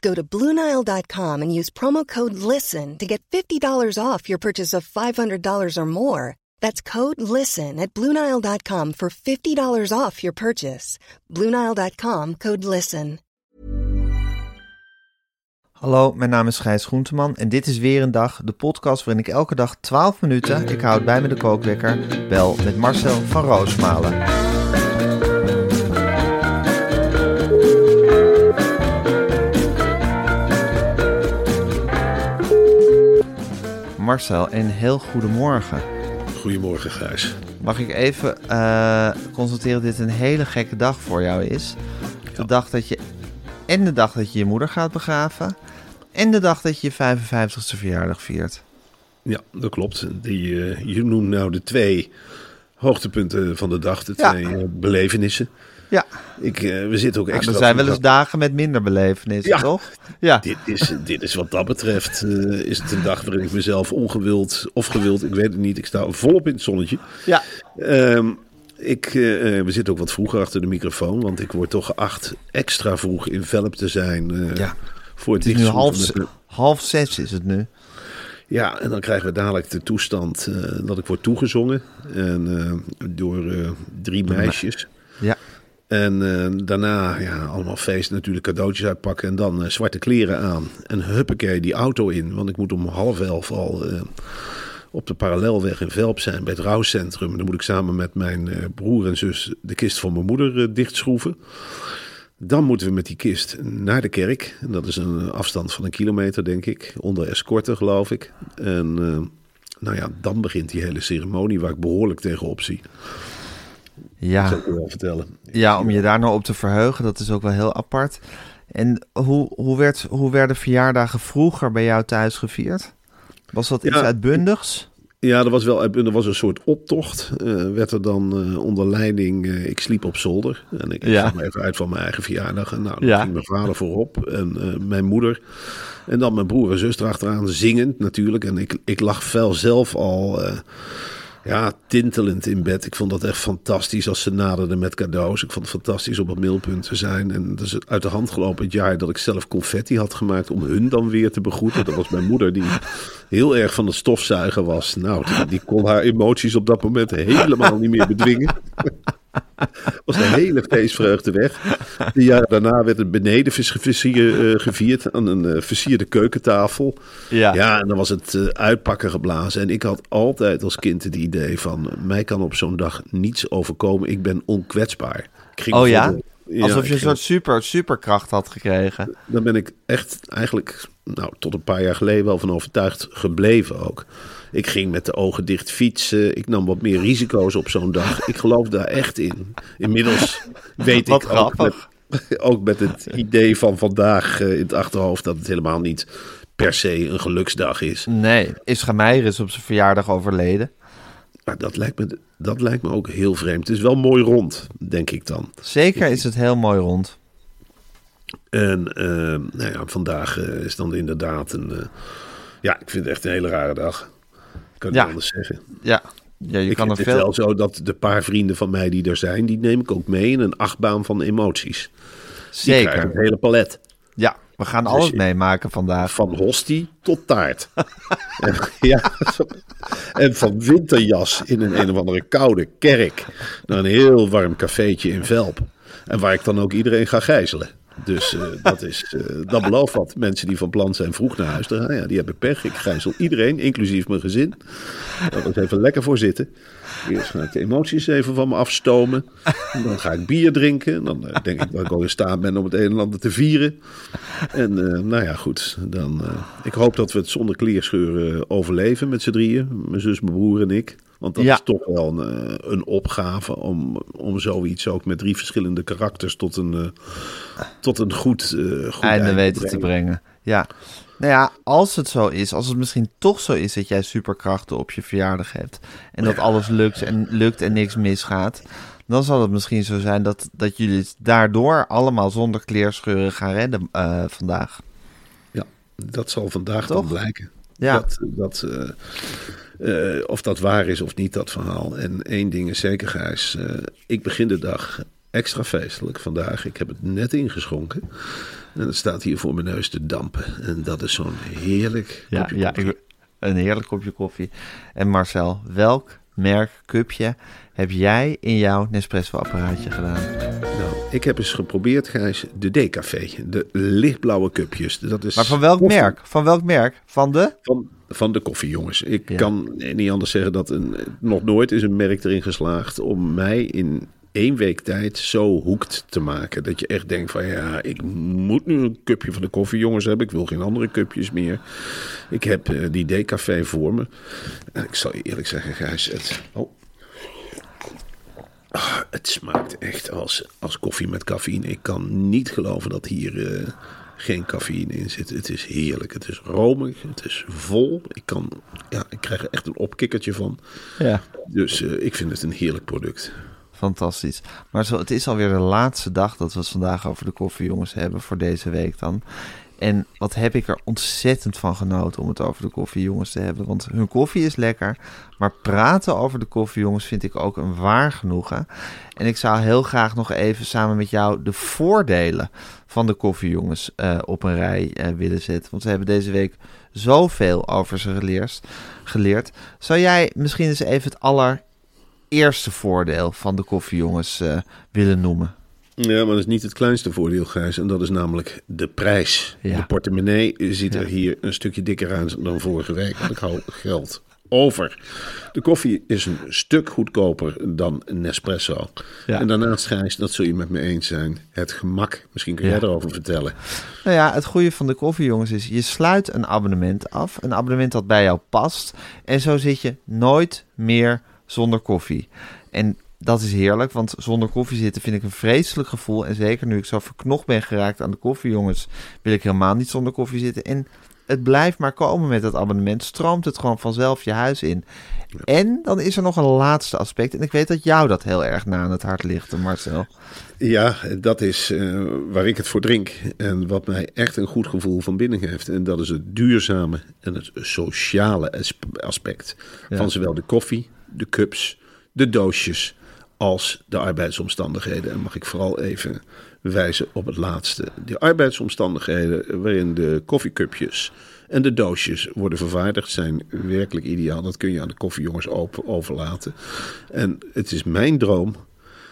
Go to Bluenile.com and use promo code LISTEN to get $50 off your purchase of $500 or more. That's code LISTEN at Bluenile.com for $50 off your purchase. Bluenile.com code LISTEN. Hallo, mijn naam is Gijs Groenteman en dit is weer een dag, de podcast waarin ik elke dag 12 minuten, ik houd bij me de kookwekker, bel met Marcel van Roosmalen. Marcel, een heel goedemorgen. Goedemorgen, Gijs. Mag ik even eh, constateren dat dit een hele gekke dag voor jou is? De dag dat je... En de dag dat je je moeder gaat begraven. En de dag dat je je 55ste verjaardag viert. Ja, dat klopt. Die, eh, je noemt nou de twee hoogtepunten van de dag, de Ja. twee eh, belevenissen. Ja, Ik, eh, we zitten ook extra... er zijn wel eens dagen met minder belevenissen, Ja. toch? Ja. Dit is, dit is wat dat betreft, eh, is het een dag waarin ik mezelf ongewild of gewild, ik weet het niet, ik sta volop in het zonnetje. Ja. Ehm, ik, eh, we zitten ook wat vroeger achter de microfoon, want ik word toch geacht extra vroeg in Velp te zijn eh, Ja. voor het Het is nu half, de- half zes is het nu. Ja, en dan krijgen we dadelijk de toestand eh, dat ik word toegezongen en, eh, door eh, drie meisjes. En eh, daarna ja, allemaal feest, natuurlijk cadeautjes uitpakken en dan eh, zwarte kleren aan. En huppakee, die auto in, want ik moet om half elf al eh, op de parallelweg in Velp zijn bij het rouwcentrum. Dan moet ik samen met mijn broer en zus de kist van mijn moeder dichtschroeven. Dan moeten we met die kist naar de kerk. En dat is een afstand van een kilometer, denk ik. Onder escorte, geloof ik. En nou ja, dan begint die hele ceremonie waar ik behoorlijk tegenop zie. Dat Ja. je wel vertellen. ja, om je daar nou op te verheugen, dat is ook wel heel apart. En hoe, hoe, werd, hoe werden verjaardagen vroeger bij jou thuis gevierd? Was dat iets Ja, uitbundigs? Ja, er was wel er was een soort optocht. eh, werd er dan eh, onder leiding. eh, ik sliep op zolder. En ik, Ja. zag me even uit van mijn eigen verjaardag. En nou, dan Ja. ging mijn vader voorop. En mijn moeder. En dan mijn broer en zus erachteraan. Zingend natuurlijk. En ik, ik lag wel zelf al. Ja, tintelend in bed. Ik vond dat echt fantastisch als ze naderden met cadeaus. Ik vond het fantastisch op het middelpunt te zijn. En dat is uit de hand gelopen het jaar dat ik zelf confetti had gemaakt om hun dan weer te begroeten. Dat was mijn moeder die heel erg van het stofzuigen was. Nou, die kon haar emoties op dat moment helemaal niet meer bedwingen. was een hele feestvreugde weg. De jaren daarna werd het beneden eh, gevierd aan een eh, versierde keukentafel. Ja. Ja, en dan was het eh, uitpakken geblazen. En ik had altijd als kind het idee van... mij kan op zo'n dag niets overkomen. Ik ben onkwetsbaar. Ik ging Oh ja? Alsof je een soort super, superkracht had gekregen. Daar ben ik echt eigenlijk nou, tot een paar jaar geleden wel van overtuigd gebleven ook. Ik ging met de ogen dicht fietsen. Ik nam wat meer risico's op zo'n dag. Ik geloof daar echt in. Inmiddels weet Wat ik ook met, grappig. ook met het idee van vandaag eh, in het achterhoofd... dat het helemaal niet per se een geluksdag is. Nee, Isra Meijer is op zijn verjaardag overleden. Maar dat lijkt, me, dat lijkt me ook heel vreemd. Het is wel mooi rond, denk ik dan. Zeker is het heel mooi rond. En eh, nou ja, vandaag eh, is dan inderdaad een... ja, ik vind het echt een hele rare dag. Ik kan Ja. niet anders zeggen. Ja, ja je ik kan er het veel... wel zo dat de paar vrienden van mij die er zijn... die neem ik ook mee in een achtbaan van emoties. Zeker. het hele palet. Ja, we gaan Dus alles meemaken vandaag. Van hostie tot taart. en, ja, en van winterjas in een een of andere koude kerk... naar een heel warm cafeetje in Velp. En waar ik dan ook iedereen ga gijzelen. Dus eh, dat, is, eh, dat belooft wat. Mensen die van plan zijn vroeg naar huis te gaan, ja, die hebben pech. Ik gijzel iedereen, inclusief mijn gezin. Daar is even lekker voor zitten. Eerst ga ik de emoties even van me afstomen. En dan ga ik bier drinken. En dan eh, denk ik dat ik al in staat ben om het een en ander te vieren. En nou ja, goed. Dan, ik hoop dat we het zonder kleerscheuren overleven met z'n drieën. Mijn zus, mijn broer en ik. Want dat Ja. is toch wel een, eh, een opgave om, om zoiets ook met drie verschillende karakters tot een, eh, tot een goed, goed einde eind weten te brengen. Ja. Nou ja, als het zo is, als het misschien toch zo is dat jij superkrachten op je verjaardag hebt en dat alles lukt en lukt en niks misgaat, dan zal het misschien zo zijn dat, dat jullie het daardoor allemaal zonder kleerscheuren gaan redden vandaag. Ja, dat zal vandaag Toch? dan blijken. Ja. Dat, dat, eh, of dat waar is of niet, dat verhaal. En één ding is zeker, Gijs. eh, ik begin de dag extra feestelijk vandaag. Ik heb het net ingeschonken. En het staat hier voor mijn neus te dampen. En dat is zo'n heerlijk Ja, kopje ja koffie. een heerlijk kopje koffie. En Marcel, welk merk cupje heb jij in jouw Nespresso-apparaatje gedaan? Nou, ik heb eens geprobeerd, Gijs, de Decafé. De lichtblauwe cupjes. Dat is Maar van welk merk? Van welk merk? Van de? Van, van de koffie, jongens. Ik Ja. kan niet anders zeggen dat een, nog nooit is een merk erin geslaagd om mij in één week tijd zo hoekt te maken. Dat je echt denkt van ja, ik moet nu een cupje van de koffie, jongens, hebben. Ik wil geen andere cupjes meer. Ik heb eh, die decafé voor me. En ik zal je eerlijk zeggen, Gijs, het... Oh. Ah, het smaakt echt als, als koffie met cafeïne. Ik kan niet geloven dat hier eh, geen cafeïne in zit. Het is heerlijk. Het is romig. Het is vol. Ik, kan, ja, ik krijg er echt een opkikkertje van. Ja. Dus eh, ik vind het een heerlijk product. Fantastisch. Maar zo, het is alweer de laatste dag dat we het vandaag over de koffiejongens hebben voor deze week dan. En wat heb ik er ontzettend van genoten om het over de koffiejongens te hebben. Want hun koffie is lekker. Maar praten over de koffiejongens vind ik ook een waar genoegen. En ik zou heel graag nog even samen met jou de voordelen van de koffiejongens eh, op een rij eh, willen zetten. Want we hebben deze week zoveel over ze geleerd. geleerd. Zou jij misschien eens even het allereerste voordeel van de koffiejongens eh, willen noemen? Ja, maar dat is niet het kleinste voordeel, Gijs. En dat is namelijk de prijs. Ja. De portemonnee ziet er Ja. hier een stukje dikker uit dan vorige week. Want ik hou geld over. De koffie is een stuk goedkoper dan Nespresso. Ja. En daarnaast, Gijs, dat zul je met me eens zijn. Het gemak. Misschien kun jij Ja. erover vertellen. Nou ja, het goede van de koffiejongens is, je sluit een abonnement af. Een abonnement dat bij jou past. En zo zit je nooit meer zonder koffie. En dat is heerlijk, want zonder koffie zitten vind ik een vreselijk gevoel. En zeker nu ik zo verknocht ben geraakt aan de koffiejongens, wil ik helemaal niet zonder koffie zitten. En het blijft maar komen met dat abonnement. Stroomt het gewoon vanzelf je huis in. En dan is er nog een laatste aspect. En ik weet dat jou dat heel erg na aan het hart ligt, Marcel. Ja, dat is eh, waar ik het voor drink. En wat mij echt een goed gevoel van binnen geeft. En dat is het duurzame en het sociale as- aspect. Ja. Van zowel de koffie, de cups, de doosjes als de arbeidsomstandigheden. En mag ik vooral even wijzen op het laatste. De arbeidsomstandigheden waarin de koffiecupjes en de doosjes worden vervaardigd zijn werkelijk ideaal. Dat kun je aan de koffiejongens open overlaten. En het is mijn droom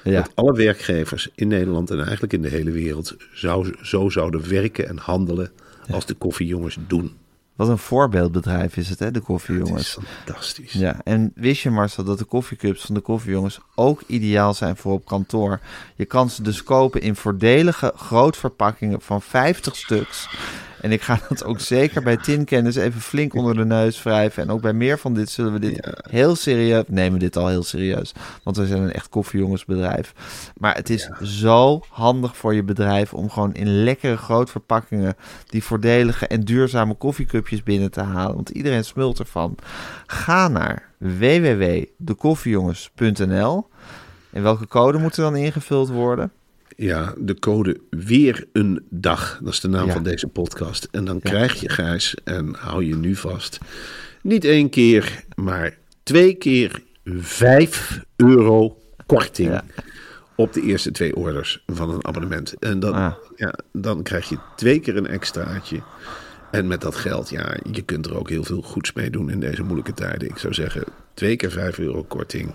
Ja. dat alle werkgevers in Nederland en eigenlijk in de hele wereld zou, zo zouden werken en handelen als de koffiejongens doen. Wat een voorbeeldbedrijf is het, hè, de koffiejongens. is fantastisch. Ja, en wist je Marcel dat de koffiecups van de koffiejongens ook ideaal zijn voor op kantoor? Je kan ze dus kopen in voordelige grootverpakkingen van 50 stuks. En ik ga dat ook zeker bij Tinkennis even flink onder de neus wrijven. En ook bij meer van dit zullen we dit heel serieus... Nemen we dit al heel serieus, want we zijn een echt koffiejongensbedrijf. Maar het is zo handig voor je bedrijf om gewoon in lekkere grootverpakkingen... die voordelige en duurzame koffiecupjes binnen te halen. Want iedereen smult ervan. Ga naar www.dekoffiejongens.nl. En welke code moet er dan ingevuld worden? Ja, de code weer een dag. Dat is de naam Ja. van deze podcast. En dan krijg je, Gijs, en hou je nu vast, niet één keer, maar twee keer 5 euro korting. Ja. Op de eerste twee orders van een abonnement. En dan, Ah. ja, dan krijg je twee keer een extraatje. En met dat geld, ja, je kunt er ook heel veel goeds mee doen in deze moeilijke tijden. Ik zou zeggen, twee keer 5 euro korting.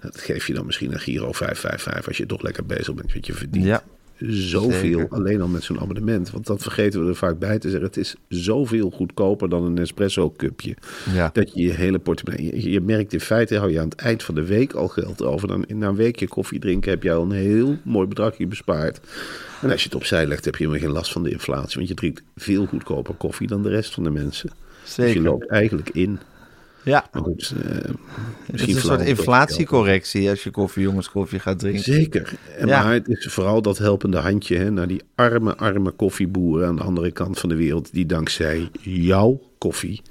Dat geef je dan misschien een Giro 555 als je toch lekker bezig bent. Want je verdient Ja. Zoveel Zeker. alleen al met zo'n abonnement. Want dat vergeten we er vaak bij te zeggen. Het is zoveel goedkoper dan een espresso cupje. Ja. Dat je je hele portemonnee... Je, je merkt in feite, hou je aan het eind van de week al geld over. Dan na een weekje koffie drinken heb je al een heel mooi bedragje bespaard. En als je het opzij legt, heb je helemaal geen last van de inflatie. Want je drinkt veel goedkoper koffie dan de rest van de mensen. Dus je Zeker. loopt eigenlijk in. Ja, Maar goed, eh, het misschien is een soort inflatiecorrectie als je koffiejongens koffie gaat drinken. Zeker. En Ja. Maar het is vooral dat helpende handje hè, naar die arme, arme koffieboeren aan de andere kant van de wereld. Die dankzij jouw koffie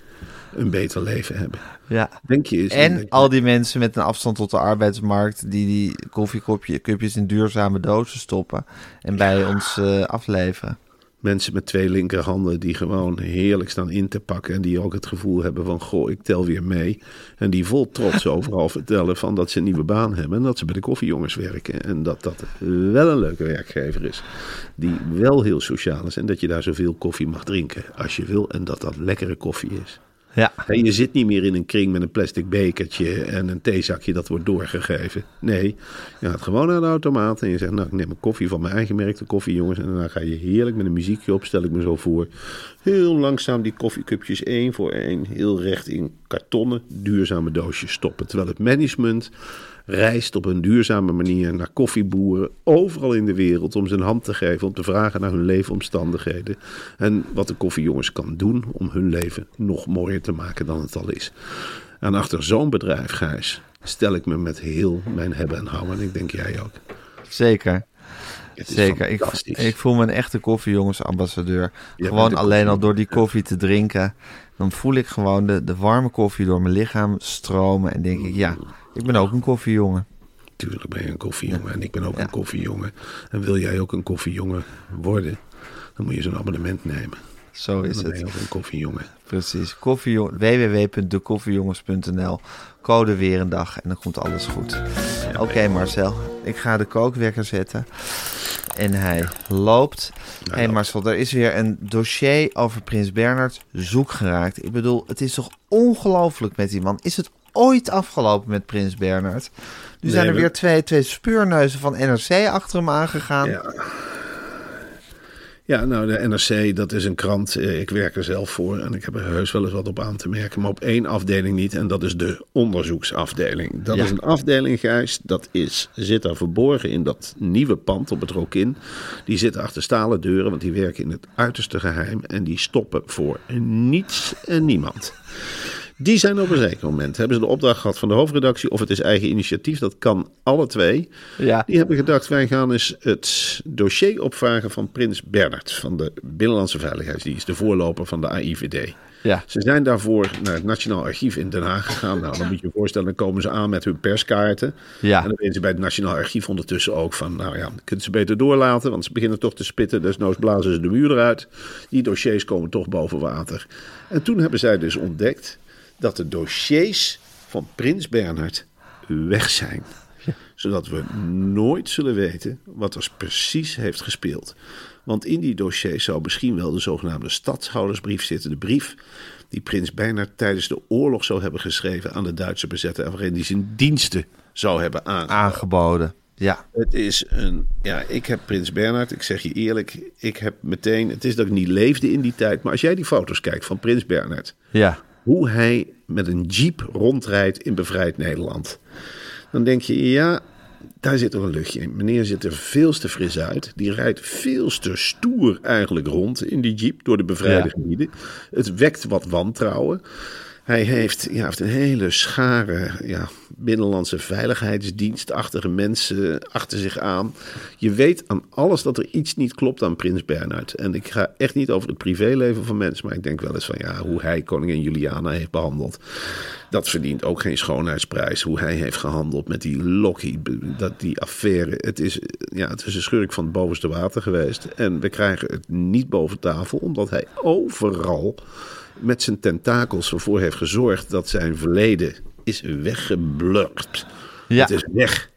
een beter leven hebben. Ja. Denk je eens. En denk- al die mensen met een afstand tot de arbeidsmarkt die die koffiecupjes in duurzame dozen stoppen en bij ons eh, afleveren. Mensen met twee linkerhanden die gewoon heerlijk staan in te pakken. En die ook het gevoel hebben van, goh, ik tel weer mee. En die vol trots overal vertellen van dat ze een nieuwe baan hebben. En dat ze bij de koffiejongens werken. En dat dat wel een leuke werkgever is. Die wel heel sociaal is. En dat je daar zoveel koffie mag drinken als je wil. En dat dat lekkere koffie is. Ja, En je zit niet meer in een kring met een plastic bekertje en een theezakje dat wordt doorgegeven. Nee, je gaat gewoon naar de automaat en je zegt, nou ik neem een koffie van mijn eigen merk, de koffie jongens. En dan ga je heerlijk met een muziekje op, stel ik me zo voor. Heel langzaam die koffiecupjes één voor één, heel recht in kartonnen duurzame doosjes stoppen. Terwijl het management reist op een duurzame manier naar koffieboeren overal in de wereld om zijn hand te geven, om te vragen naar hun leefomstandigheden en wat de koffiejongens kan doen om hun leven nog mooier te maken dan het al is. En achter zo'n bedrijf, Gijs, stel ik me met heel mijn hebben en houden. En ik denk jij ook. zeker. Zeker. Ik, ik voel me een echte koffiejongensambassadeur. gewoon alleen al door die koffie- koffie te drinken. Dan voel ik gewoon de, de warme koffie door mijn lichaam stromen. En denk ik, ja, ik ben ook een koffiejongen. Tuurlijk ben je een koffiejongen en ik ben ook Ja. een koffiejongen. En wil jij ook een koffiejongen worden, dan moet je zo'n abonnement nemen. Zo is dan ben je het. ook een koffiejongen. Precies. Koffiejong- www.dekoffiejongens.nl Code weer een dag en dan komt alles goed. Oké Marcel, ik ga de kookwekker zetten. En hij loopt. Hé hey Marcel, er is weer een dossier over Prins Bernhard zoek geraakt. Ik bedoel, het is toch ongelooflijk met die man. Is het ooit afgelopen met Prins Bernhard? Nu zijn er we- weer twee, twee speurneuzen van NRC achter hem aangegaan. Ja. Ja, nou, de NRC, dat is een krant. Eh, Ik werk er zelf voor en ik heb er heus wel eens wat op aan te merken. Maar op één afdeling niet en dat is de onderzoeksafdeling. Dat Ja. is een afdeling, Gijs, dat is, zit daar verborgen in dat nieuwe pand op het Rokin. Die zitten achter stalen deuren, want die werken in het uiterste geheim. En die stoppen voor niets en niemand. Die zijn op een zeker moment, hebben ze de opdracht gehad van de hoofdredactie, of het is eigen initiatief, dat kan alle twee. Ja. Die hebben gedacht, wij gaan eens het dossier opvragen van Prins Bernhard van de Binnenlandse Veiligheidsdienst, de voorloper van de AIVD. Ja. Ze zijn daarvoor naar het Nationaal Archief in Den Haag gegaan. Nou, dan moet je je voorstellen, dan komen ze aan met hun perskaarten. Ja. En dan weten ze bij het Nationaal Archief ondertussen ook van, nou ja, kunnen ze beter doorlaten, want ze beginnen toch te spitten. Desnoods blazen ze de muur eruit. Die dossiers komen toch boven water. En toen hebben zij dus ontdekt dat de dossiers van Prins Bernhard weg zijn. Zodat we nooit zullen weten wat er precies heeft gespeeld. Want in die dossiers zou misschien wel de zogenaamde stadshoudersbrief zitten. De brief die Prins Bernhard tijdens de oorlog zou hebben geschreven aan de Duitse bezetter. En waarin hij zijn diensten zou hebben aangeboden. Aangeboden. Ja. Het is een. Ja, ik heb Prins Bernhard, ik zeg je eerlijk, ik heb meteen. Het is dat ik niet leefde in die tijd. Maar als jij die foto's kijkt van Prins Bernhard. Ja. Hoe hij met een jeep rondrijdt in bevrijd Nederland. Dan denk je, ja, daar zit toch een luchtje in. Meneer ziet er veel te fris uit. Die rijdt veel te stoer eigenlijk rond in die jeep door de bevrijde Ja. gebieden. Het wekt wat wantrouwen. Hij heeft, ja, heeft een hele schare ja, binnenlandse veiligheidsdienstachtige mensen achter zich aan. Je weet aan alles dat er iets niet klopt aan Prins Bernhard. En ik ga echt niet over het privéleven van mensen, maar ik denk wel eens van ja, hoe hij koningin Juliana heeft behandeld. Dat verdient ook geen schoonheidsprijs. Hoe hij heeft gehandeld met die Lockheed, dat, die affaire. Het is, ja, het is een schurk van het bovenste water geweest. En we krijgen het niet boven tafel, omdat hij overal met zijn tentakels ervoor heeft gezorgd dat zijn verleden is weggeblurpt. Ja. Het is weg.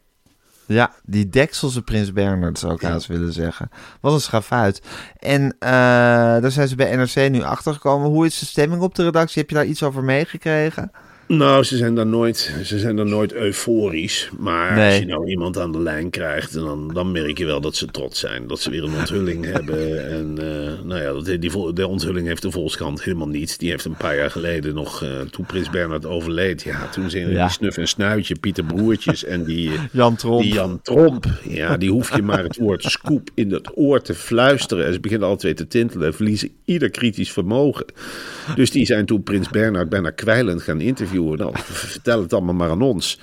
Ja, die dekselse Prins Bernhard zou ik haast willen zeggen. Wat een schafuit. En eh, daar zijn ze bij NRC nu achtergekomen. Hoe is de stemming op de redactie? Heb je daar iets over meegekregen? Nou, ze zijn dan nooit, ze zijn dan nooit euforisch. Maar Nee. als je nou iemand aan de lijn krijgt, dan, dan merk je wel dat ze trots zijn. Dat ze weer een onthulling hebben. En eh, nou ja, dat- die, vol- de onthulling heeft de Volkskrant helemaal niet. Die heeft een paar jaar geleden nog, eh, toen Prins Bernhard overleed. Ja, toen zijn Ja. die Snuf en Snuitje, Pieter Broertjes en die... Jan Tromp. Die Jan Tromp, ja, die hoef je maar het woord scoop in het oor te fluisteren. En ze beginnen alle twee te tintelen en verliezen ieder kritisch vermogen. Dus die zijn toen Prins Bernhard bijna kwijlend gaan interviewen. Nou, vertel het allemaal maar aan ons.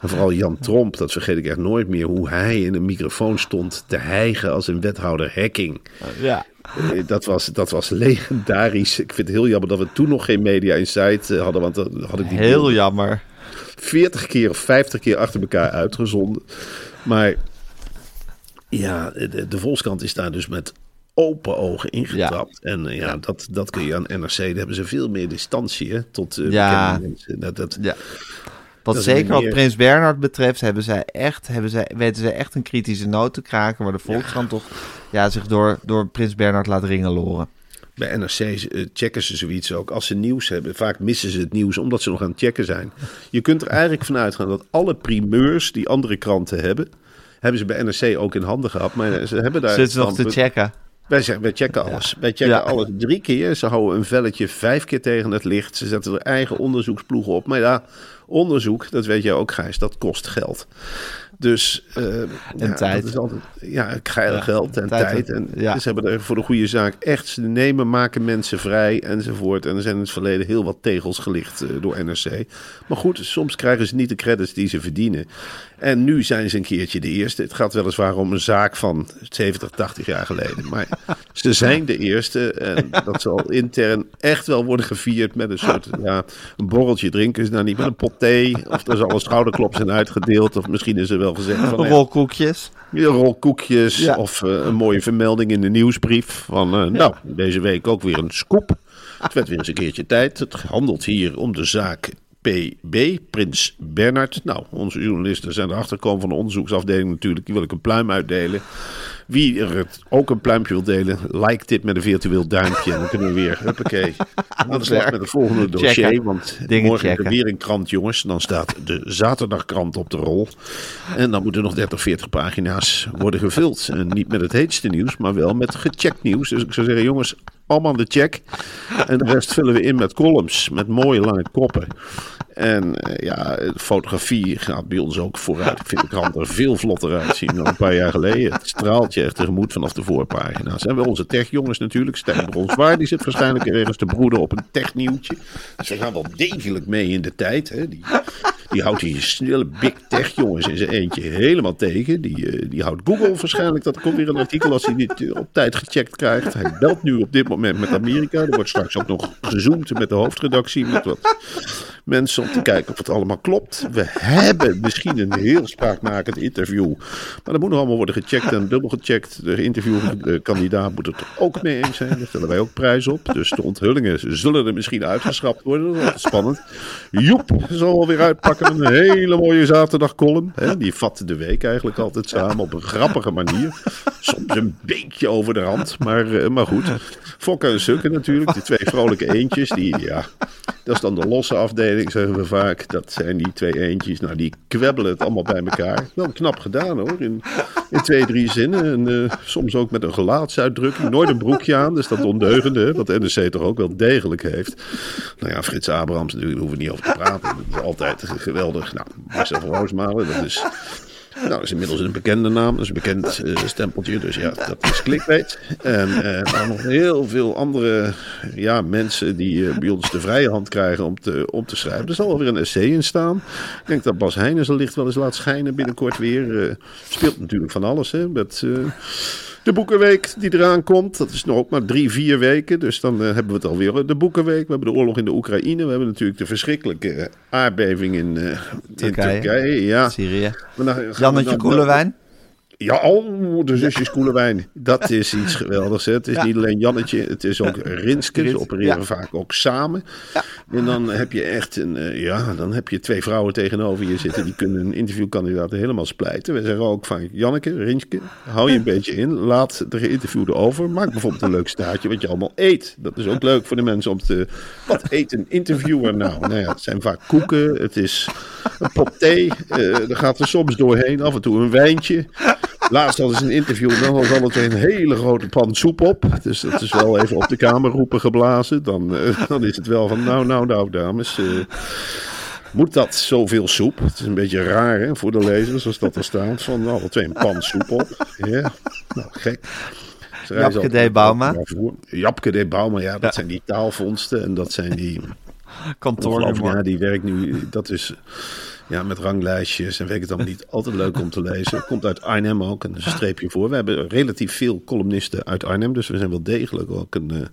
En vooral Jan Tromp, dat vergeet ik echt nooit meer. Hoe hij in een microfoon stond te hijgen als een wethouder hacking. Ja. Eh, Dat was, dat was legendarisch. Ik vind het heel jammer dat we toen nog geen Media Insight eh, hadden. Want dan had ik die Heel jammer. 40 keer of 50 keer achter elkaar uitgezonden. Maar ja, de, de Volkskrant is daar dus met open ogen ingetrapt. En eh, ja, Dat, dat kun je aan NRC. Daar hebben ze veel meer distantie hè, tot Ja. bekende mensen. Dat, dat, Ja. Wat zeker wat meer- Prins Bernhard betreft, hebben zij echt, hebben zij, weten zij echt een kritische noot te kraken. Maar de Volkskrant toch ja, zich door, door Prins Bernhard laat ringeloren. Bij NRC eh, checken ze zoiets ook. Als ze nieuws hebben, vaak missen ze het nieuws omdat ze nog aan het checken zijn. Je kunt er eigenlijk vanuit gaan dat alle primeurs die andere kranten hebben, hebben ze bij NRC ook in handen gehad. Maar ze hebben daar. Zitten ze nog te checken. Wij, zeggen, wij checken alles. Wij checken Ja. alles drie keer. Ze houden een velletje vijf keer tegen het licht. Ze zetten er eigen onderzoeksploegen op. Maar ja, onderzoek, dat weet jij ook, Gijs, dat kost geld. Dus, eh, ja, tijd. Dat is altijd, ja, ge- Ja, geld en tijd tijd. en- En ja. Ze hebben er voor de goede zaak echt ze nemen, maken mensen vrij enzovoort. En er zijn in het verleden heel wat tegels gelicht eh, door NRC. Maar goed, soms krijgen ze niet de credits die ze verdienen. En nu zijn ze een keertje de eerste. Het gaat weliswaar om een zaak van 70, 80 jaar geleden. Maar ze zijn de eerste. En dat zal intern echt wel worden gevierd met een soort ja, een borreltje drinken. Is nou niet met een pot thee. Of er zal een schouderklop zijn uitgedeeld. Of misschien is er wel gezegd van... nou ja, Rolkoekjes. Ja. of eh, een mooie vermelding in de nieuwsbrief. Van, eh, nou, deze week ook weer een scoop. Het werd weer eens een keertje tijd. Het handelt hier om de zaak PB, Prins Bernhard. Nou, onze journalisten zijn erachter gekomen van de onderzoeksafdeling natuurlijk. Die wil ik een pluim uitdelen. Wie er het ook een pluimpje wil delen, like dit met een virtueel duimpje. En dan kunnen we weer, huppakee, aan de slag met het volgende dossier. Checken. Want Dingen morgen is er checken. weer een krant, jongens. Dan staat de zaterdagkrant op de rol. En dan moeten nog 30, 40 pagina's worden gevuld. En niet met het heetste nieuws, maar wel met gecheckt nieuws. Dus ik zou zeggen, jongens, allemaal de check. En de rest vullen we in met columns, met mooie lange koppen. En eh, ja, fotografie gaat bij ons ook vooruit. Ik vind de krant er veel vlotter uitzien dan een paar jaar geleden. Het straalt je echt tegemoet vanaf de voorpagina's. En wel onze techjongens natuurlijk. Stijn Bronswaard, die zit waarschijnlijk ergens te broeden op een technieuwtje. We gaan wel degelijk mee in de tijd. Hè. Die, die houdt die snelle big tech jongens in zijn eentje helemaal tegen. Die, eh, die houdt Google waarschijnlijk. Dat komt weer een artikel als hij niet eh, op tijd gecheckt krijgt. Hij belt nu op dit moment met Amerika. Er wordt straks ook nog gezoomd met de hoofdredactie. Met wat mensen om te kijken of het allemaal klopt. We hebben misschien een heel spraakmakend interview. Maar dat moet nog allemaal worden gecheckt en dubbel gecheckt. De interviewkandidaat moet het er ook mee eens zijn. Daar stellen wij ook prijs op. Dus de onthullingen zullen er misschien uitgeschrapt worden. Dat is spannend. Joep zal alweer uitpakken een hele mooie zaterdagcolumn. Die vat de week eigenlijk altijd samen op een grappige manier. Soms een beetje over de rand, maar, eh, maar goed. Fokken en Sukken natuurlijk, die twee vrolijke eentjes. Die, ja, dat is dan de losse afdeling, zeggen we vaak. Dat zijn die twee eentjes. Nou, die kwebbelen het allemaal bij elkaar. Wel knap gedaan hoor, in, in twee, drie zinnen. En eh, soms ook met een gelaatsuitdrukking. Nooit een broekje aan, dus dat ondeugende, hè, wat NEC toch ook wel degelijk heeft. Nou ja, Frits Abrahams daar hoeven we niet over te praten. Dat is altijd geweldig. Nou, Marcel van Roosmalen, dat is... Nou, is inmiddels een bekende naam, dat is een bekend eh, stempeltje, dus ja, dat is clickbait. En eh maar nog heel veel andere ja, mensen die eh, bij ons de vrije hand krijgen om te, om te schrijven. Er zal wel weer een essay in staan. Ik denk dat Bas Heijnen zijn licht wel eens laat schijnen binnenkort weer. Speelt natuurlijk van alles, hè, met... de boekenweek die eraan komt, dat is nog ook maar drie, vier weken. Dus dan eh, hebben we het alweer. De boekenweek, we hebben de oorlog in de Oekraïne. We hebben natuurlijk de verschrikkelijke eh, aardbeving in, eh, in Turkije. Turkije. Ja. Syrië. Jannetje Koelewijn. Ja, oh, de zusjes Koelewijn. Dat is iets geweldigs. Hè? Het is niet alleen Jannetje, het is ook Rinske. Ze opereren ja. vaak ook samen. En dan heb je echt een, eh, ja, dan heb je twee vrouwen tegenover je zitten. Die kunnen een interviewkandidaat helemaal splijten. We zeggen ook van, Janneke, Rinske, hou je een beetje in. Laat de geïnterviewde over. Maak bijvoorbeeld een leuk staartje wat je allemaal eet. Dat is ook leuk voor de mensen om te... Wat eet een interviewer nou? Nou ja, het zijn vaak koeken. Het is een pot thee. eh er gaat er soms doorheen. Af en toe een wijntje. Laatst hadden ze een interview, dan was alle twee een hele grote pan soep op. Dus dat is wel even op de kamer roepen geblazen. Dan, eh, dan is het wel van, nou, nou, nou, dames. eh, moet dat zoveel soep? Het is een beetje raar hè, voor de lezers als dat er staat. Van alle twee een pan soep op. Ja, nou, gek. Japke altijd D. Bauma. Japke D. Bauma, ja, dat zijn die taalvondsten. En dat zijn die... Ongelooflijk, Ja, die werkt nu. Dat is ja, met ranglijstjes en weet ik het allemaal niet. Altijd leuk om te lezen. Komt uit Arnhem ook. En er is een streepje voor. We hebben relatief veel columnisten uit Arnhem. Dus we zijn wel degelijk ook een eh,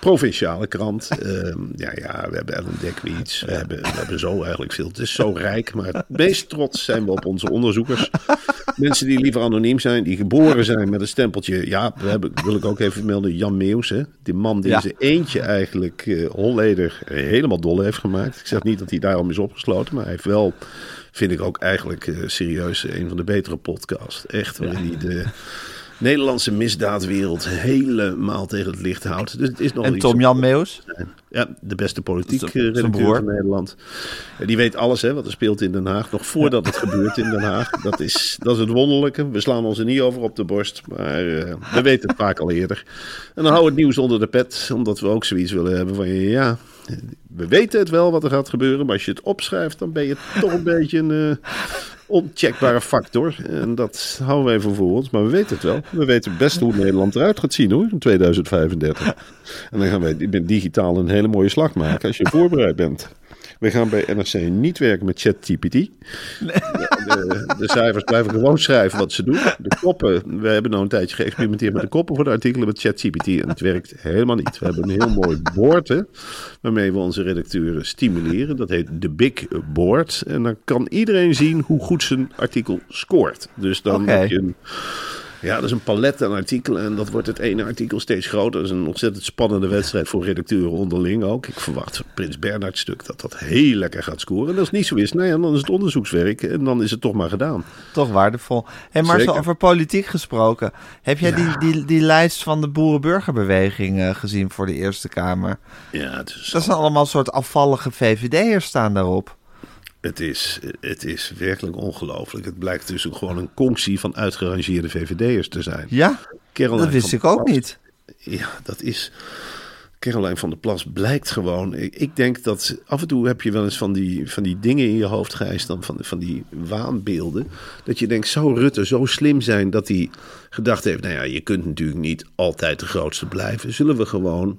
provinciale krant. Ehm, ja, ja, we hebben Ellen Dekwits. We hebben, we hebben zo eigenlijk veel. Het is zo rijk. Maar het meest trots zijn we op onze onderzoekers. Mensen die liever anoniem zijn. Die geboren zijn met een stempeltje. Ja, we hebben, wil ik ook even melden. Jan Meeuws. Hè? Die man die Ja. zijn eentje eigenlijk Holleder helemaal dol heeft gemaakt. Ik zeg niet dat hij daarom is opgesloten. Maar hij heeft wel, vind ik ook eigenlijk eh, serieus, een van de betere podcasts. Echt, waarin hij de Nederlandse misdaadwereld helemaal tegen het licht houdt. Dus het is nog En Tom om- Jan Meeuws? ja, de beste politiek eh, redacteur van Nederland. Ja, die weet alles hè, wat er speelt in Den Haag. Nog voordat het gebeurt in Den Haag. Dat is, dat is het wonderlijke. We slaan ons er niet over op de borst. Maar eh, we weten het vaak al eerder. En dan houden we het nieuws onder de pet. Omdat we ook zoiets willen hebben van ja... We weten het wel wat er gaat gebeuren. Maar als je het opschrijft, dan ben je toch een beetje een eh, oncheckbare factor. En dat houden we even voor ons. Maar we weten het wel. We weten best hoe Nederland eruit gaat zien hoor, in 2035. En dan gaan wij digitaal een hele mooie slag maken als je voorbereid bent. We gaan bij NRC niet werken met ChatGPT. De, de, de cijfers blijven gewoon schrijven wat ze doen. De koppen, we hebben nou een tijdje geëxperimenteerd met de koppen voor de artikelen met ChatGPT. En het werkt helemaal niet. We hebben een heel mooi board hè, waarmee we onze redacteuren stimuleren. Dat heet de Big Board. En dan kan iedereen zien hoe goed zijn artikel scoort. Dus dan heb je een ja, dat is een palet aan artikelen en dat wordt het ene artikel steeds groter. Dat is een ontzettend spannende wedstrijd voor redacteuren onderling ook. Ik verwacht van Prins Bernhard stuk dat dat heel lekker gaat scoren. En als het niet zo is, nou ja, dan is het onderzoekswerk en dan is het toch maar gedaan. Toch waardevol. Hey, maar zo over politiek gesproken. Heb jij die, die, die lijst van de boerenburgerbeweging eh, gezien voor de Eerste Kamer? Ja, het is, Dat zijn allemaal soort afvallige VVD'ers staan daarop. Het is, het is werkelijk ongelooflijk. Het blijkt dus ook gewoon een conctie van uitgerangeerde VVD'ers te zijn. Ja, Caroline dat wist ik ook Plas- niet. Ja, dat is. Caroline van der Plas blijkt gewoon. Ik, ik denk dat af en toe heb je wel eens van die, van die dingen in je hoofd, Gijs, dan van, van die waanbeelden. Dat je denkt, zou Rutte zo slim zijn dat hij gedacht heeft: nou ja, je kunt natuurlijk niet altijd de grootste blijven. Zullen we gewoon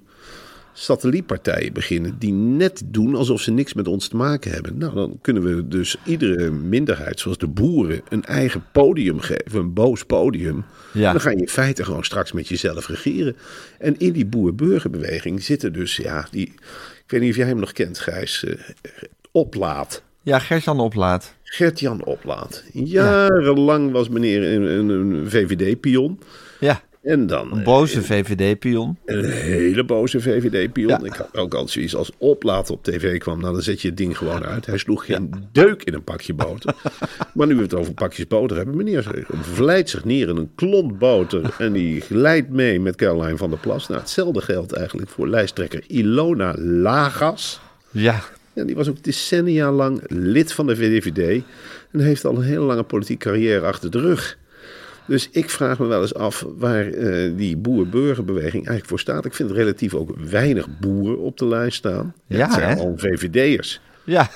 satellietpartijen beginnen die net doen alsof ze niks met ons te maken hebben. Nou, dan kunnen we dus iedere minderheid, zoals de boeren, een eigen podium geven, een boos podium. Ja. En dan ga je in feite gewoon straks met jezelf regeren. En in die boer-burgerbeweging zitten dus, ja, die, ik weet niet of jij hem nog kent, Gijs, eh, Oplaat. Ja, Gertjan Oplaat. Gert-Jan Oplaat. Jarenlang was meneer een, een, een VVD-pion. Ja, En dan een eh, boze VVD-pion. een hele boze VVD-pion. Ja. Ik had ook altijd zoiets als oplaat op tv kwam. Nou, dan zet je het ding gewoon uit. Hij sloeg geen deuk in een pakje boter. maar nu we het over pakjes boter hebben. Meneer verleidt zich neer in een klont boter. En die glijdt mee met Caroline van der Plas. Nou, hetzelfde geldt eigenlijk voor lijsttrekker Ilona Lagas. Ja, Ja, die was ook decennia lang lid van de VVD. En heeft al een hele lange politieke carrière achter de rug. Dus ik vraag me wel eens af waar eh, die boer-burgerbeweging eigenlijk voor staat. Ik vind relatief ook weinig boeren op de lijst staan. Ja, het zijn al VVD'ers. ja.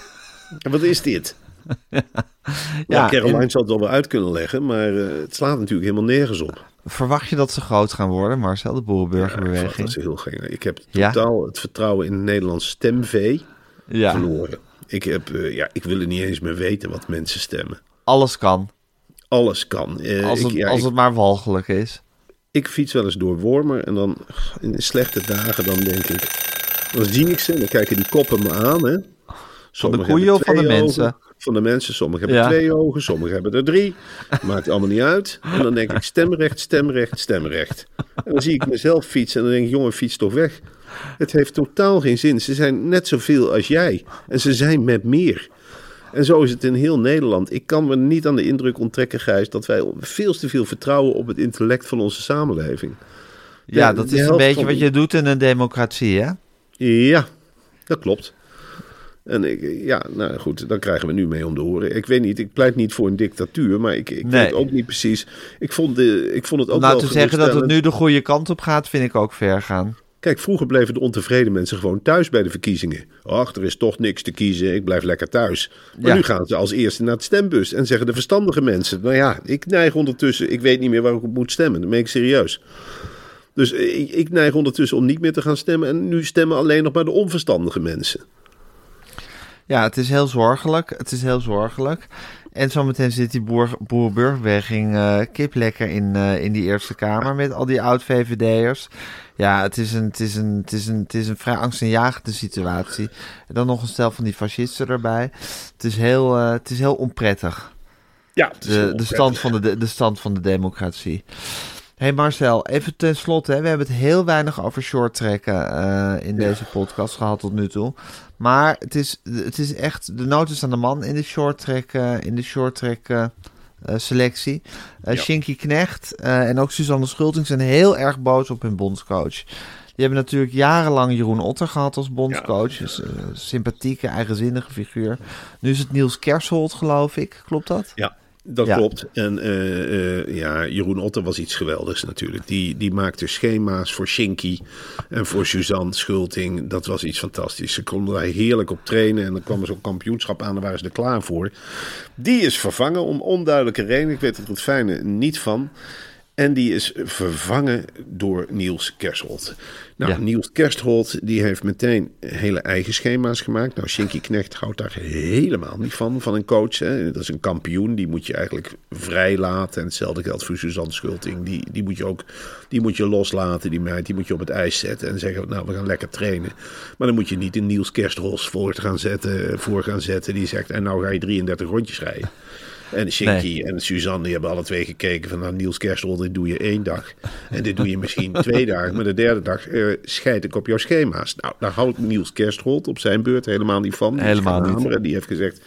En wat is dit? Ja, Ja, Caroline en zal het wel weer uit kunnen leggen, maar eh, het slaat natuurlijk helemaal nergens op. verwacht je dat ze groot gaan worden, Marcel, de Ja, boerenburgerbeweging? dat ze heel gek. Ik heb Ja? totaal het vertrouwen in het Nederlands stemvee Ja, verloren. Ik, heb, eh, ja, ik wil er niet eens meer weten wat mensen stemmen. alles kan. Alles kan. Eh, Als ik, het, ja, als ik- het maar walgelijk is. ik fiets wel eens door Wormer en dan in slechte dagen dan denk ik, dan zie ik ze en dan kijken die koppen me aan. Hè. Van de koeien of van de twee mensen? ogen. van de mensen. Sommigen hebben Ja. twee ogen, sommigen hebben er drie. Maakt allemaal niet uit. En dan denk ik stemrecht, stemrecht, stemrecht. En dan zie ik mezelf fietsen en dan denk ik, jongen, fiets toch weg. Het heeft totaal geen zin. Ze zijn net zoveel als jij. En ze zijn met meer. En zo is het in heel Nederland. Ik kan me niet aan de indruk onttrekken, Gijs, dat wij veel te veel vertrouwen op het intellect van onze samenleving. Ja, dat de is een beetje van- wat je doet in een democratie, hè? Ja, dat klopt. En ik, ja, nou goed, dan krijgen we nu mee om de oren. Ik weet niet, ik pleit niet voor een dictatuur, maar ik, ik Nee. weet ook niet precies. Ik vond, de, ik vond het ook nou wel te zeggen dat het nu de goede kant op gaat, vind ik ook ver gaan. Kijk, vroeger bleven de ontevreden mensen gewoon thuis bij de verkiezingen. Ach, er is toch niks te kiezen, ik blijf lekker thuis. Maar Ja. nu gaan ze als eerste naar het stembus en zeggen de verstandige mensen... nou ja, ik neig ondertussen, ik weet niet meer waar ik op moet stemmen. Dat meen ik serieus. Dus ik, ik neig ondertussen om niet meer te gaan stemmen... en nu stemmen alleen nog maar de onverstandige mensen. Ja, het is heel zorgelijk. Het is heel zorgelijk. En zometeen zit die boer, boer-burgerbeweging eh, kip lekker in, eh, in die Eerste Kamer met al die oud-VVD'ers. Ja, het is, een, het, is een, het, is een, het is een vrij angstaanjagende situatie. En dan nog een stel van die fascisten erbij. Het is heel, eh, het is heel onprettig, Ja, het is de, de, stand van de, de, stand van de democratie. hey Marcel, even ten slotte. Hè. We hebben het heel weinig over short trekken eh, in deze podcast gehad tot nu toe. Maar het is, het is echt de nood is aan de man in de short track, eh, in de short track selectie. Eh Ja. Shinky Knecht eh, en ook Suzanne Schulting zijn heel erg boos op hun bondscoach. Die hebben natuurlijk jarenlang Jeroen Otter gehad als bondscoach. Dus, eh, sympathieke, eigenzinnige figuur. Nu is het Niels Kersholt, geloof ik. Klopt dat? Ja, dat Ja. klopt. En eh, eh, ja, Jeroen Otter was iets geweldigs natuurlijk. Die, die maakte schema's voor Shinky en voor Suzanne Schulting. Dat was iets fantastisch. Ze konden daar heerlijk op trainen. En dan kwam er zo'n kampioenschap aan, daar waren ze er klaar voor. Die is vervangen om onduidelijke redenen. Ik weet er het fijne niet van. En die is vervangen door Niels Kerstholt. Nou, Ja. Niels Kerstholt die heeft meteen hele eigen schema's gemaakt. Nou, Shinky Knecht houdt daar helemaal niet van, van een coach. Hè. Dat is een kampioen, die moet je eigenlijk vrij laten. En hetzelfde geldt voor Suzanne Schulting. Die, die moet je ook die moet je loslaten, die meid. Die moet je op het ijs zetten en zeggen, nou, we gaan lekker trainen. Maar dan moet je niet een Niels Kerstholt voor gaan zetten, voor gaan zetten. Die zegt, en nou ga je 33 rondjes rijden. En Shinky en Suzanne die hebben alle twee gekeken van nou, Niels Kerstol, dit doe je één dag. En dit doe je misschien twee dagen. Maar de derde dag eh, scheid ik op jouw schema's. Nou, daar houdt Niels Kerstholt op zijn beurt helemaal niet van. Die Helemaal niet. hameren. Die heeft gezegd,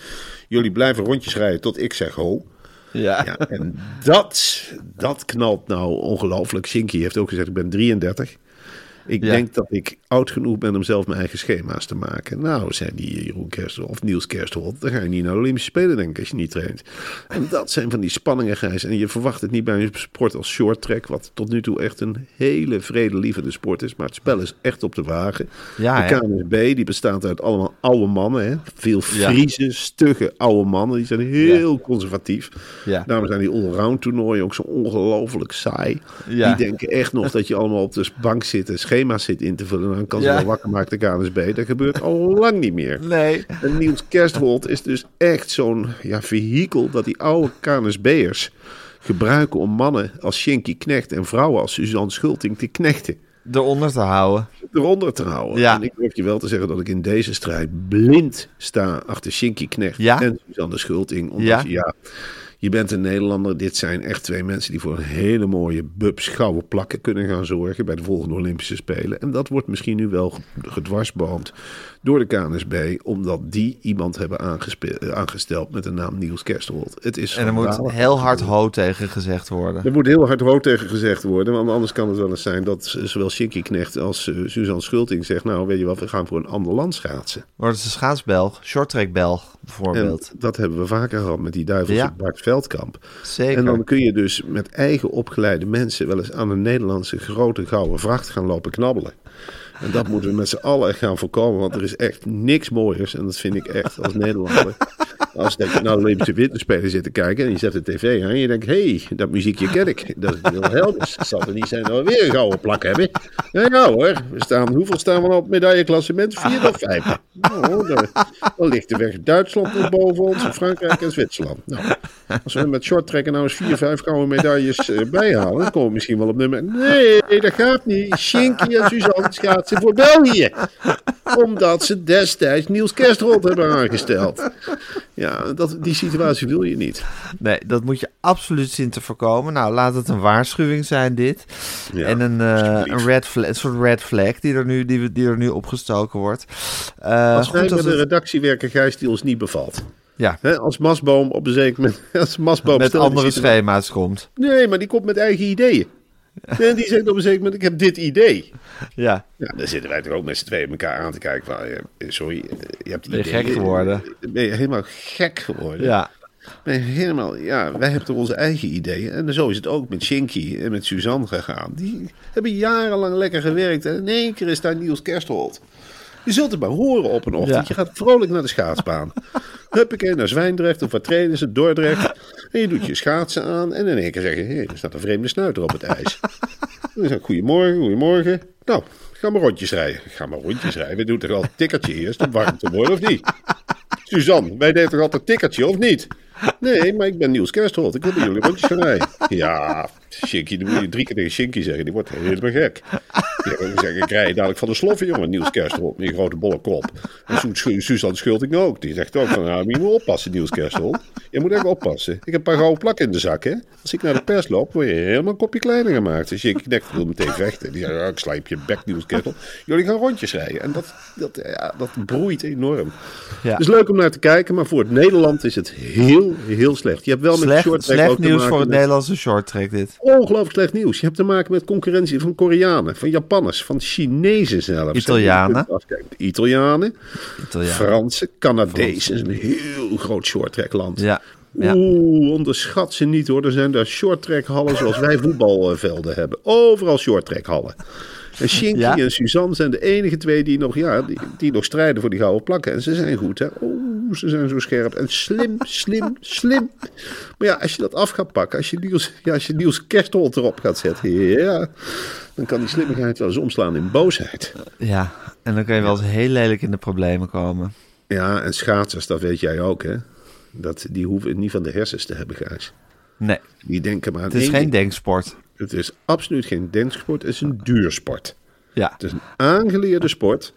jullie blijven rondjes rijden tot ik zeg ho. Ja. Ja, en dat, dat knalt nou ongelooflijk. Shinky heeft ook gezegd, ik ben 33. Ik Ja. denk dat ik oud genoeg ben om zelf mijn eigen schema's te maken. Nou, zei die Jeroen Kerstel of Niels Kerstholt, dan ga je niet naar de Olympische Spelen, denk ik, als je niet traint. En dat zijn van die spanningen, Gijs. En je verwacht het niet bij een sport als short track, wat tot nu toe echt een hele vredelievende sport is. Maar het spel is echt op de wagen. Ja, de? KNSB, die bestaat uit allemaal oude mannen. Hè? Veel Ja. Friese, stugge oude mannen. Die zijn heel conservatief. Ja. Daarom zijn die allround toernooien ook zo ongelooflijk saai. Ja. Die denken echt nog dat je allemaal op de bank zit en zit in te vullen. Dan kan ze Ja. wel wakker maken de KNSB. Dat gebeurt al lang niet meer. Nee. En Niels Kerstholt is dus echt zo'n ja, vehikel dat die oude KNSB'ers gebruiken om mannen als Shinky Knecht en vrouwen als Suzanne Schulting te knechten. Eronder te houden. Eronder te houden. Ja. En ik durf je wel te zeggen dat ik in deze strijd blind sta achter Shinky Knecht Ja? en Suzanne Schulting. Omdat Ja? je, ja, je bent een Nederlander. Dit zijn echt twee mensen die voor een hele mooie bubs plakken kunnen gaan zorgen bij de volgende Olympische Spelen. En dat wordt misschien nu wel gedwarsboomd door de KNSB, omdat die iemand hebben eh, aangesteld met de naam Niels Kerstholt. Het is En er moet heel hard ho tegen gezegd worden. Er moet heel hard rood tegen gezegd worden. Want anders kan het wel eens zijn dat zowel Shinky Knecht als eh, Suzanne Schulting zegt... nou, weet je wat, we gaan voor een ander land schaatsen. Wordt het een schaatsbelg, shorttrack Belg En bijvoorbeeld. dat hebben we vaker gehad met die duivelse Ja. Bart Veldkamp. Zeker. En dan kun je dus met eigen opgeleide mensen... wel eens aan een Nederlandse grote gouden vracht gaan lopen knabbelen. En dat moeten we met z'n allen echt gaan voorkomen. Want er is echt niks mooiers. En dat vind ik echt als Nederlander. Als je naar de Olympische Winterspelen zit te kijken. En je zet de tv aan. En je denkt, hé, hey, dat muziekje ken ik. Dat is heel. Het zal er niet zijn dat we weer een gouden plak hebben. Ja, ja hoor. We staan, hoeveel staan we nou op medailleklassement? Vier of vijf? Nou, dan, dan ligt de weg Duitsland nog boven ons. Frankrijk en Zwitserland. Nou, als we met short trekken nou eens vier, vijf gouden medailles eh, bijhalen. Dan komen we misschien wel op nummer... Nee, dat gaat niet. Shinky en Suzanne schaatsen voor België. Omdat ze destijds Niels Kerstrot hebben aangesteld. Ja, dat, die situatie wil je niet. Nee, dat moet je absoluut zien te voorkomen. Nou, laat het een waarschuwing zijn, dit. Ja, en een, eh, een, red flag, een soort red flag die er nu, die, die er nu opgestoken wordt. Eh, Als wij goed met een het- redactie werken, Gijs, die ons niet bevalt. ja, als Masboom op een zeker moment... Als Masboom met andere schema's komt. Nee, maar die komt met eigen ideeën. En die zegt op een zeker moment, ik heb dit idee. Ja, Ja, dan zitten wij toch ook met z'n tweeën elkaar aan te kijken. Van, eh, sorry, eh, je hebt Ben je gek geworden? Ben je helemaal gek geworden? ja. Ben je helemaal, ja, wij hebben toch onze eigen ideeën. En zo is het ook met Shinky en met Suzanne gegaan. Die hebben jarenlang lekker gewerkt. En in één keer is daar Niels Kersthold. Je zult het maar horen op een ochtend. Ja. Je gaat vrolijk naar de schaatsbaan. Huppakee, naar Zwijndrecht of wat trainen ze, Dordrecht. En je doet je schaatsen aan. En in één keer zeg je, hé, er staat een vreemde snuiter op het ijs. Dan zeg ik, goedemorgen, goedemorgen. Nou, ga maar rondjes rijden. Ga maar rondjes rijden. We doen toch al een tikkertje eerst om warm te worden, of niet? Suzanne, wij deden toch altijd een tikkertje, of niet? Nee, maar ik ben Niels. Ik wil bij jullie rondjes gaan rijden. Ja, Shinky, dan moet je drie keer tegen Shinky zeggen. Die wordt helemaal gek. Ik zeg, ik rij dadelijk van de sloffen, jongen. Niels met die grote bolle kop. En Su- Su- Suzanne Schulting ook. Die zegt ook van, nou, je moet oppassen, Niels. Je moet echt oppassen. Ik heb een paar gouden plakken in de zak, hè. Als ik naar de pers loop, word je helemaal een kopje kleiner gemaakt. Dus Shinky Knecht wil meteen vechten. Die zegt, ik slijp je bek, Niels. Jullie gaan rondjes rijden. En dat, dat, ja, dat broeit enorm. Ja. Het is leuk om naar te kijken, maar voor het Nederland is het heel, heel slecht. Je hebt wel met Slecht, short track slecht nieuws voor het met- Nederlandse short track dit. Ongelooflijk slecht nieuws. Je hebt te maken met concurrentie van Koreanen, van Japanners, van Chinezen zelfs. Italianen. Italianen, Italiaan. Fransen, Canadezen. is een heel groot shorttrack land. Ja, ja. Oeh, onderschat ze niet hoor. Er zijn daar shorttrack hallen zoals wij voetbalvelden hebben. Overal shorttrack hallen. En Shinky Ja? en Suzanne zijn de enige twee die nog, ja, die, die nog strijden voor die gouden plakken. En ze zijn goed, hè. Oeh, ze zijn zo scherp. En slim, slim, slim. Maar ja, als je dat af gaat pakken, als je Niels, ja, als je Niels Kerstholt erop gaat zetten, ja, dan kan die slimmigheid wel eens omslaan in boosheid. ja, en dan kan je wel eens heel lelijk in de problemen komen. Ja, en schaatsers, dat weet jij ook, hè. Dat, die hoeven niet van de hersens te hebben, Gijs. Nee, Die denken maar aan het is één geen ding. denksport. Het is absoluut geen denksport, het is een duursport. Ja, Het is een aangeleerde sport.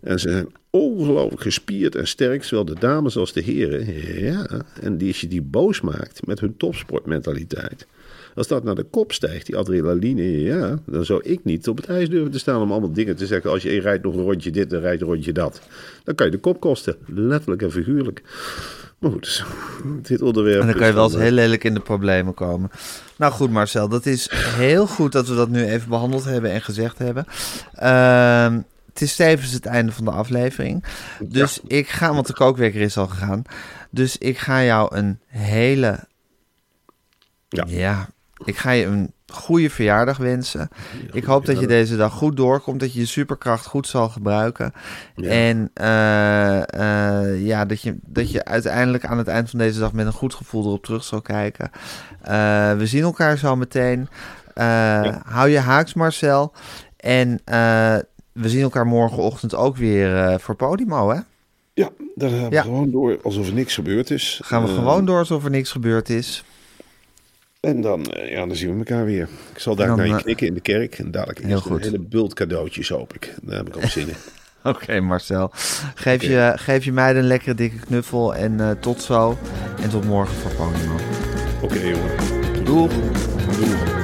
En ze zijn ongelooflijk gespierd en sterk, zowel de dames als de heren. Ja, en die, als je die boos maakt met hun topsportmentaliteit. Als dat naar de kop stijgt, die adrenaline, ja, dan zou ik niet op het ijs durven te staan om allemaal dingen te zeggen. Als je rijdt nog een rondje dit en rijdt een rondje dat. Dan kan je de kop kosten, letterlijk en figuurlijk. Maar goed, dus, dit onderwerp. en dan kan je wel eens heel lelijk in de problemen komen. Nou goed Marcel, dat is heel goed dat we dat nu even behandeld hebben en gezegd hebben. Ehm, het is tevens het einde van de aflevering. Dus ik ga, want de kookwekker is al gegaan. Dus ik ga jou een hele Ja. Ja, ik ga je een goede verjaardag wensen. Ik hoop dat je deze dag goed doorkomt, dat je je superkracht goed zal gebruiken. Ja. En eh, eh, ja, dat je, dat je uiteindelijk aan het eind van deze dag met een goed gevoel erop terug zal kijken. Eh, we zien elkaar zo meteen. Hou je haaks, Marcel. En we zien elkaar morgenochtend ook weer voor Podimo, hè? Ja, daar gaan we Ja. gewoon door alsof er niks gebeurd is. Gaan we gewoon door alsof er niks gebeurd is. En dan, eh, ja, dan zien we elkaar weer. Ik zal daar naar je eh, knikken in de kerk. En dadelijk heel eerst een goed. hele bult cadeautjes, hoop ik. Daar heb ik op zin in. Oké, Marcel. Geef, je, geef je meiden een lekkere dikke knuffel. En eh, tot zo. En tot morgen voor Podimo. Oké, jongen. Doeg! Doei.